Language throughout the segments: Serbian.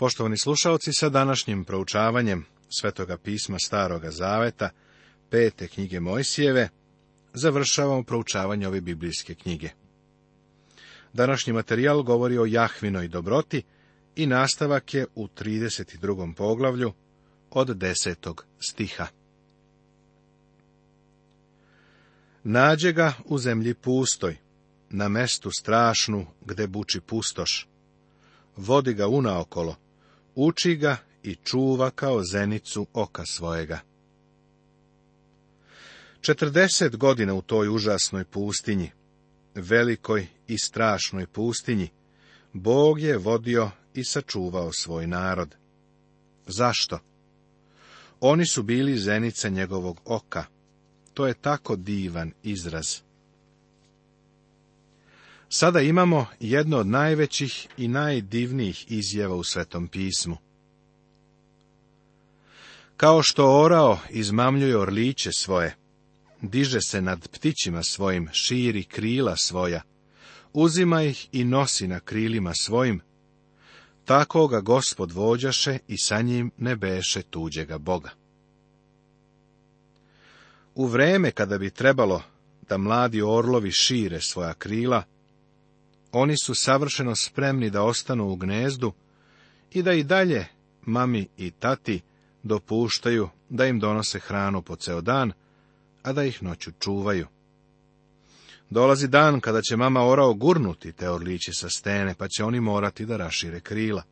Poštovani slušalci, sa današnjim proučavanjem Svetoga pisma Staroga Zaveta, pete knjige Mojsijeve, završavamo proučavanje ove biblijske knjige. Današnji materijal govori o Jahvinoj dobroti i nastavak je u 32. poglavlju od 10. stiha. Nađe ga u zemlji pustoj, na mestu strašnu gde buči pustoš. Vodi ga unaokolo, uči ga i čuva kao zenicu oka svojega. Četrdeset godina u toj užasnoj pustinji, velikoj i strašnoj pustinji, Bog je vodio i sačuvao svoj narod. Zašto? Oni su bili zenica njegovog oka. To je tako divan izraz. Sada imamo jedno od najvećih i najdivnijih izjava u Svetom pismu. Kao što orao izmamljuje orliće svoje, diže se nad ptićima svojim, širi krila svoja, uzima ih i nosi na krilima svojim, tako ga gospod vođaše i sa njim ne beše tuđega Boga. U vreme kada bi trebalo da mladi orlovi šire svoja krila, oni su savršeno spremni da ostanu u gnezdu i da i dalje mami i tati dopuštaju da im donose hranu po ceo dan, a da ih noću čuvaju. Dolazi dan kada će mama orao gurnuti te orliće sa stene, pa će oni morati da rašire krila.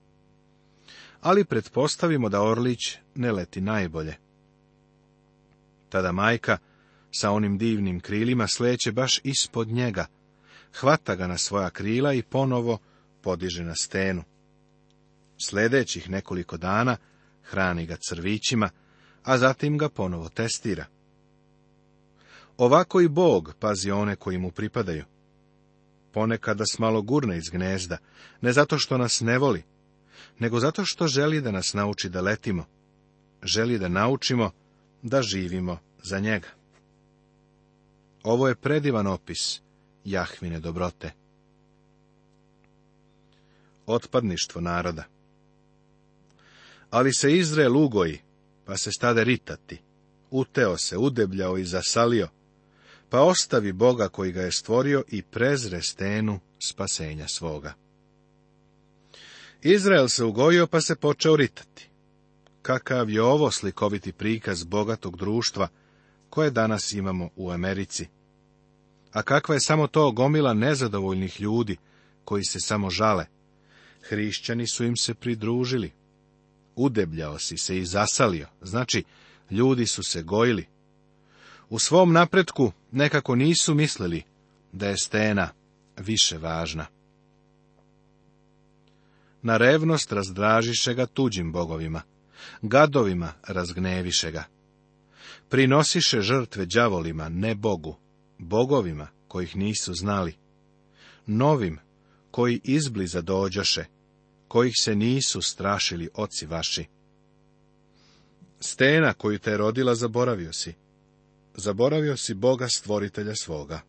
Ali pretpostavimo da orlić ne leti najbolje. Tada majka sa onim divnim krilima sleće baš ispod njega, hvata ga na svoja krila i ponovo podiže na stenu. Sledećih nekoliko dana hrani ga crvićima, a zatim ga ponovo testira. Ovako i Bog pazi one koji mu pripadaju. Ponekada s malo gurne iz gnezda, ne zato što nas ne voli, nego zato što želi da nas nauči da letimo. Želi da naučimo da živimo za njega. Ovo je predivan opis Jahvine dobrote. Otpadništvo naroda Ali se Izrael ugoji, pa se stade ritati. Uteo se, udebljao i zasalio, pa ostavi Boga koji ga je stvorio i prezre stenu spasenja svoga. Izrael se ugojio, pa se počeo ritati. Kakav je ovo slikoviti prikaz bogatog društva, koje danas imamo u Americi. A kakva je samo to gomila nezadovoljnih ljudi, koji se samo žale? Hrišćani su im se pridružili. Udebljao si se i zasalio, znači, ljudi su se gojili. U svom napretku nekako nisu mislili da je stena više važna. Na revnost razdražiše ga tuđim bogovima, gadovima razgneviše ga. Prinosiše žrtve đavolima, ne Bogu bogovima kojih nisu znali, novim koji izbliza dođoše, kojih se nisu strašili oci vaši. Stena koju te rodila zaboravio si, zaboravio si Boga stvoritelja svoga.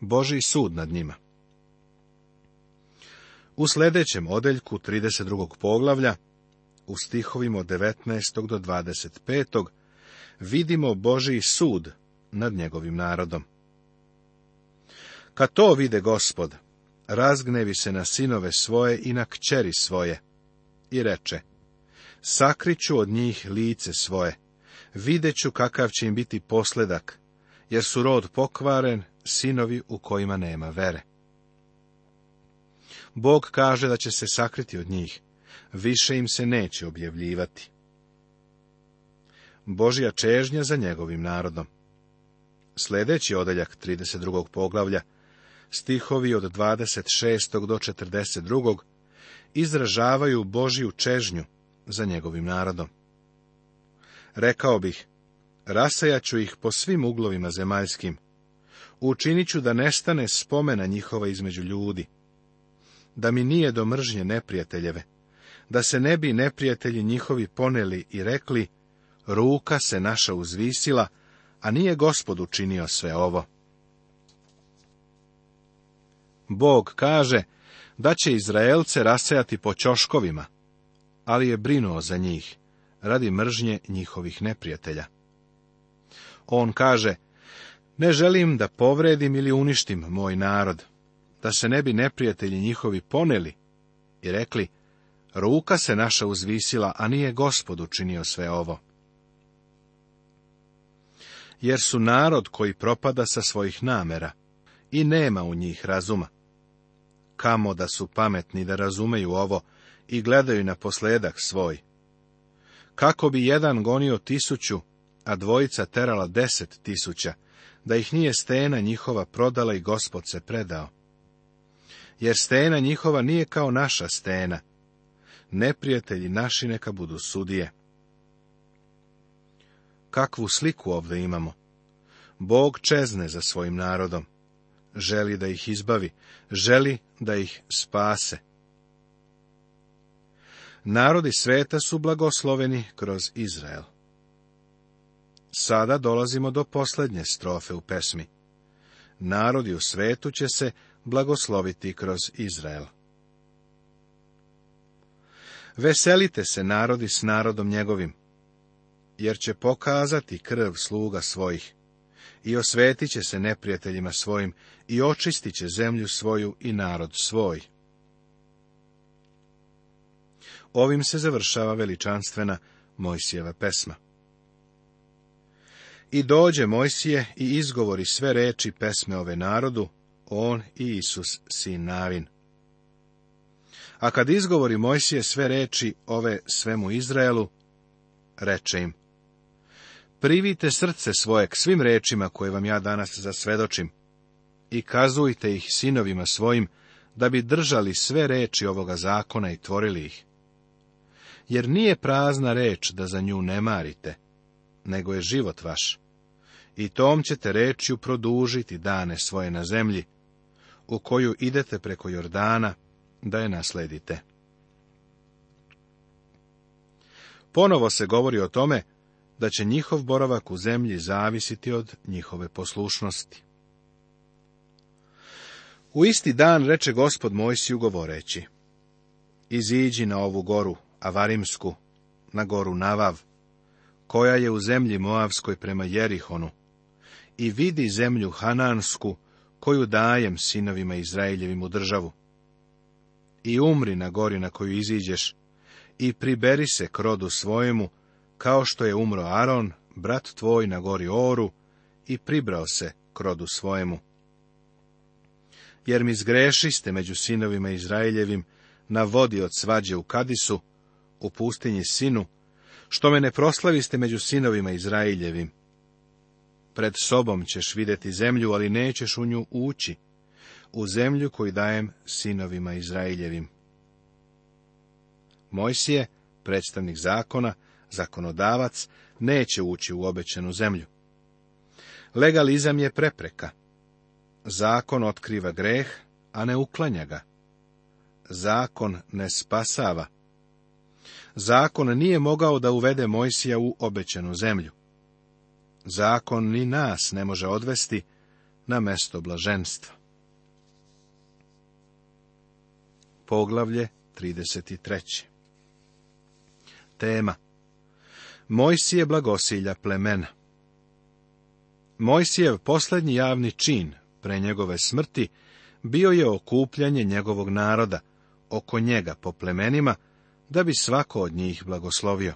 Boži sud nad njima. U sljedećem odeljku 32. poglavlja, u stihovima od 19. do 25. vidimo Boži sud nad njegovim narodom. Kad to vide gospod, razgnevi se na sinove svoje i na kćeri svoje, i reče, sakriću od njih lice svoje, videću kakav će im biti posledak, jer su rod pokvaren, sinovi u kojima nema vere. Bog kaže da će se sakriti od njih, više im se neće objavljivati. Božja čežnja za njegovim narodom. Sljedeći odeljak 32. poglavlja, stihovi od 26. do 42. izražavaju Božju čežnju za njegovim narodom. Rekao bih, rasajaću ih po svim uglovima zemaljskim, učinit ću da nestane spomena njihova između ljudi, da mi nije do mržnje neprijateljeve, da se ne bi neprijatelji njihovi poneli i rekli, ruka se naša uzvisila, a nije gospod učinio sve ovo? Bog kaže da će Izraelce rasejati po čoškovima, ali je brinuo za njih, radi mržnje njihovih neprijatelja. On kaže, ne želim da povredim ili uništim moj narod, da se ne bi neprijatelji njihovi poneli i rekli, ruka se naša uzvisila, a nije gospod učinio sve ovo jer su narod koji propada sa svojih namera i nema u njih razuma. Kamo da su pametni da razumeju ovo i gledaju na posledak svoj. Kako bi jedan gonio tisuću, a dvojica terala deset tisuća, da ih nije stena njihova prodala i gospod se predao. Jer stena njihova nije kao naša stena. Neprijatelji naši neka budu sudije kakvu sliku ovdje imamo. Bog čezne za svojim narodom. Želi da ih izbavi, želi da ih spase. Narodi sveta su blagosloveni kroz Izrael. Sada dolazimo do posljednje strofe u pesmi. Narodi u svetu će se blagosloviti kroz Izrael. Veselite se narodi s narodom njegovim jer će pokazati krv sluga svojih. I osvetit će se neprijateljima svojim, i očistit će zemlju svoju i narod svoj. Ovim se završava veličanstvena Mojsijeva pesma. I dođe Mojsije i izgovori sve reči pesme ove narodu, on i Isus, sin Navin. A kad izgovori Mojsije sve reči ove svemu Izraelu, reče im, Privite srce svoje k svim rečima koje vam ja danas zasvedočim i kazujte ih sinovima svojim, da bi držali sve reči ovoga zakona i tvorili ih. Jer nije prazna reč da za nju ne marite, nego je život vaš. I tom ćete rečju produžiti dane svoje na zemlji, u koju idete preko Jordana, da je nasledite. Ponovo se govori o tome da će njihov boravak u zemlji zavisiti od njihove poslušnosti. U isti dan reče gospod Mojsiju govoreći, Iziđi na ovu goru, Avarimsku, na goru Navav, koja je u zemlji Moavskoj prema Jerihonu, i vidi zemlju Hanansku, koju dajem sinovima Izraeljevim u državu. I umri na gori na koju iziđeš, i priberi se k'rodu svojemu, kao što je umro Aron, brat tvoj na gori Oru, i pribrao se krodu svojemu. Jer mi ste među sinovima Izraeljevim na vodi od svađe u Kadisu, u pustinji sinu, što me ne ste među sinovima Izraeljevim. Pred sobom ćeš vidjeti zemlju, ali nećeš u nju ući, u zemlju koju dajem sinovima Izraeljevim. Mojsije, predstavnik zakona, zakonodavac neće ući u obećenu zemlju. Legalizam je prepreka. Zakon otkriva greh, a ne uklanja ga. Zakon ne spasava. Zakon nije mogao da uvede Mojsija u obećenu zemlju. Zakon ni nas ne može odvesti na mesto blaženstva. Poglavlje 33. Tema Mojsije blagosilja plemena. Mojsijev posljednji javni čin pre njegove smrti bio je okupljanje njegovog naroda oko njega po plemenima, da bi svako od njih blagoslovio.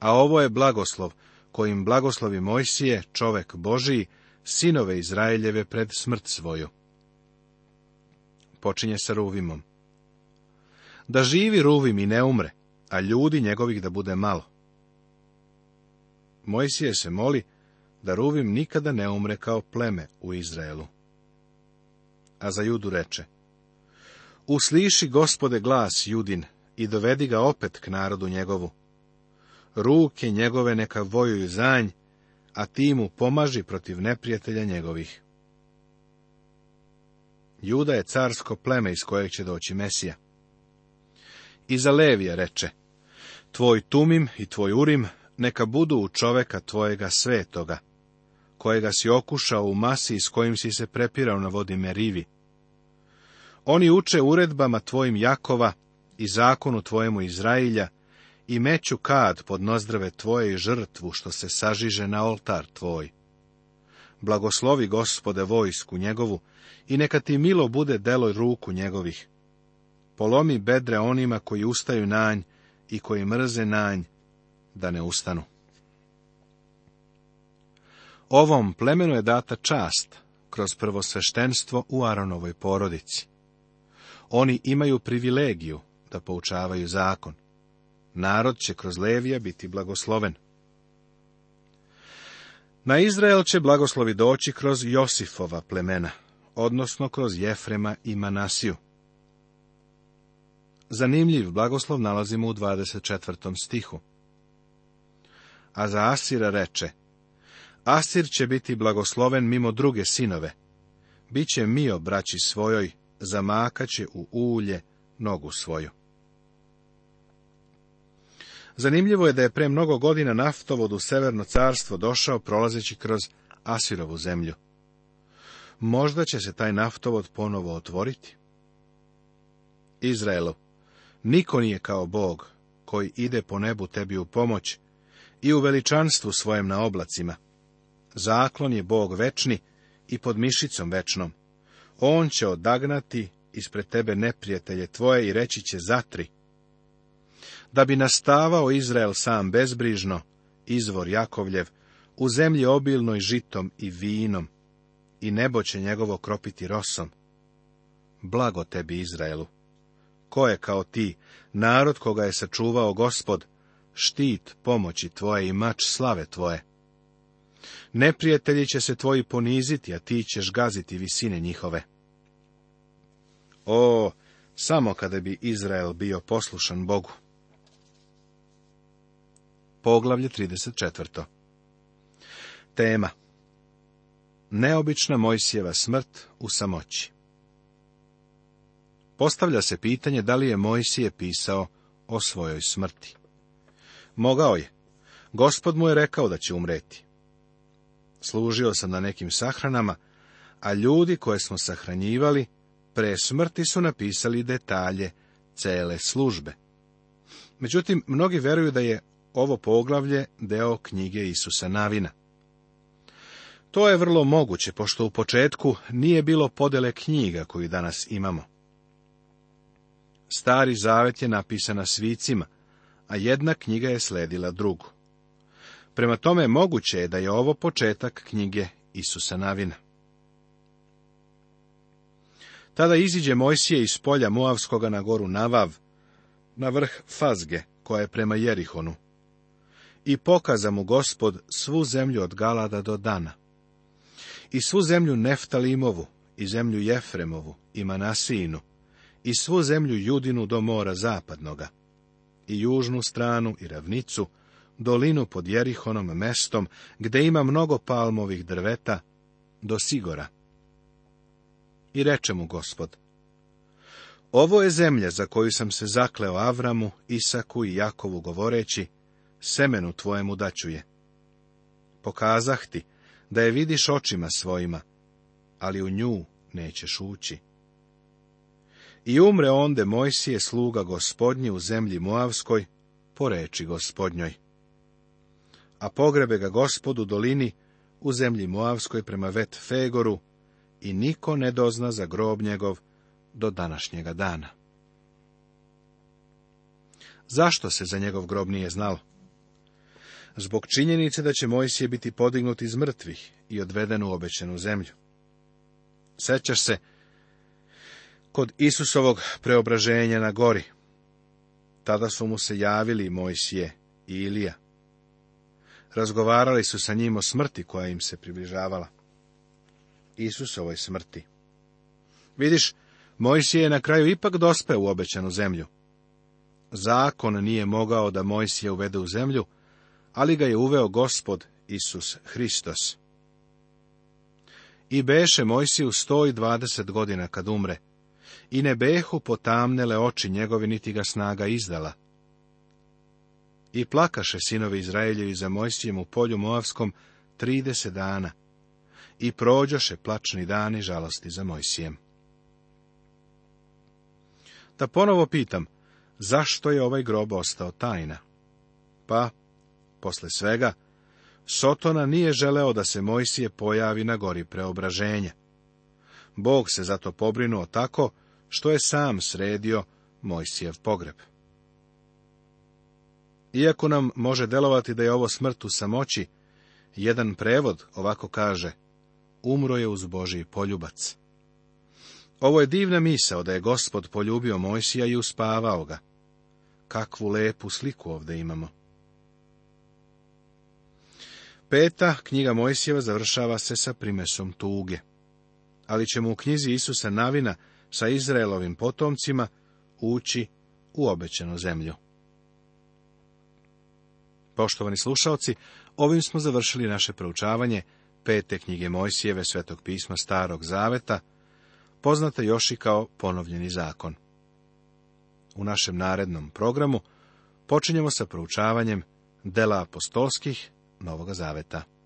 A ovo je blagoslov kojim blagoslovi Mojsije, čovek Božiji, sinove Izraeljeve pred smrt svoju. Počinje sa Ruvimom. Da živi Ruvim i ne umre, a ljudi njegovih da bude malo. Mojsije se moli da Ruvim nikada ne umre kao pleme u Izraelu. A za Judu reče, Usliši gospode glas Judin i dovedi ga opet k narodu njegovu. Ruke njegove neka vojuju zanj, a ti mu pomaži protiv neprijatelja njegovih. Juda je carsko pleme iz kojeg će doći Mesija i za Levije reče, tvoj tumim i tvoj urim neka budu u čoveka tvojega svetoga, kojega si okušao u masi s kojim si se prepirao na vodi Merivi. Oni uče uredbama tvojim Jakova i zakonu tvojemu Izrailja i meću kad pod nozdrave tvoje i žrtvu što se sažiže na oltar tvoj. Blagoslovi gospode vojsku njegovu i neka ti milo bude delo ruku njegovih polomi bedre onima koji ustaju na nj i koji mrze na da ne ustanu. Ovom plemenu je data čast kroz prvosveštenstvo u Aronovoj porodici. Oni imaju privilegiju da poučavaju zakon. Narod će kroz Levija biti blagosloven. Na Izrael će blagoslovi doći kroz Josifova plemena, odnosno kroz Jefrema i Manasiju. Zanimljiv blagoslov nalazimo u 24. stihu. A za Asira reče, Asir će biti blagosloven mimo druge sinove. Biće mio braći svojoj, zamakaće u ulje nogu svoju. Zanimljivo je da je pre mnogo godina naftovod u Severno carstvo došao prolazeći kroz Asirovu zemlju. Možda će se taj naftovod ponovo otvoriti. Izraelu, Niko nije kao Bog, koji ide po nebu tebi u pomoć i u veličanstvu svojem na oblacima. Zaklon je Bog večni i pod mišicom večnom. On će odagnati ispred tebe neprijatelje tvoje i reći će zatri. Da bi nastavao Izrael sam bezbrižno, izvor Jakovljev, u zemlji obilnoj žitom i vinom, i nebo će njegovo kropiti rosom. Blago tebi, Izraelu! Ko je kao ti, narod koga je sačuvao gospod, štit pomoći tvoje i mač slave tvoje? Neprijatelji će se tvoji poniziti, a ti ćeš gaziti visine njihove. O, samo kada bi Izrael bio poslušan Bogu. Poglavlje 34. Tema Neobična Mojsijeva smrt u samoći Postavlja se pitanje da li je Mojsije pisao o svojoj smrti. Mogao je. Gospod mu je rekao da će umreti. Služio sam na nekim sahranama, a ljudi koje smo sahranjivali pre smrti su napisali detalje cele službe. Međutim, mnogi veruju da je ovo poglavlje deo knjige Isusa Navina. To je vrlo moguće, pošto u početku nije bilo podele knjiga koju danas imamo. Stari zavet je napisana svicima, a jedna knjiga je sledila drugu. Prema tome moguće je da je ovo početak knjige Isusa Navina. Tada iziđe Mojsije iz polja Moavskoga na goru Navav, na vrh Fazge, koja je prema Jerihonu. I pokaza mu gospod svu zemlju od Galada do Dana. I svu zemlju Neftalimovu, i zemlju Jefremovu, i Manasijinu, i svu zemlju Judinu do mora zapadnoga, i južnu stranu i ravnicu, dolinu pod Jerihonom mestom, gde ima mnogo palmovih drveta, do Sigora. I reče mu gospod, ovo je zemlja za koju sam se zakleo Avramu, Isaku i Jakovu govoreći, semenu tvojemu daću je. Pokazah ti da je vidiš očima svojima, ali u nju nećeš ući. I umre onde Mojsije sluga gospodnji u zemlji Moavskoj, po reči gospodnjoj. A pogrebe ga gospod u dolini, u zemlji Moavskoj prema Vet Fegoru, i niko ne dozna za grob njegov do današnjega dana. Zašto se za njegov grob nije znalo? Zbog činjenice da će Mojsije biti podignut iz mrtvih i odveden u obećenu zemlju. Sećaš se kod Isusovog preobraženja na gori. Tada su mu se javili Mojsije i Ilija. Razgovarali su sa njim o smrti koja im se približavala. Isusovoj smrti. Vidiš, Mojsije je na kraju ipak dospe u obećanu zemlju. Zakon nije mogao da Mojsije uvede u zemlju, ali ga je uveo gospod Isus Hristos. I beše Mojsiju sto i dvadeset godina kad umre, i ne behu potamnele oči njegovi niti ga snaga izdala. I plakaše sinovi Izraeljevi za Mojsijem u polju Moavskom trideset dana, i prođoše plačni dani žalosti za Mojsijem. Da ponovo pitam, zašto je ovaj grob ostao tajna? Pa, posle svega, Sotona nije želeo da se Mojsije pojavi na gori preobraženja. Bog se zato pobrinuo tako što je sam sredio Mojsijev pogreb. Iako nam može delovati da je ovo smrt u samoći, jedan prevod ovako kaže, umro je uz Božiji poljubac. Ovo je divna misao da je gospod poljubio Mojsija i uspavao ga. Kakvu lepu sliku ovde imamo. Peta knjiga Mojsijeva završava se sa primesom tuge. Ali ćemo u knjizi Isusa Navina sa Izraelovim potomcima ući u obećenu zemlju. Poštovani slušaoci, ovim smo završili naše proučavanje pete knjige Mojsijeve svetog pisma Starog Zaveta, poznata još i kao ponovljeni zakon. U našem narednom programu počinjemo sa proučavanjem dela apostolskih Novoga Zaveta.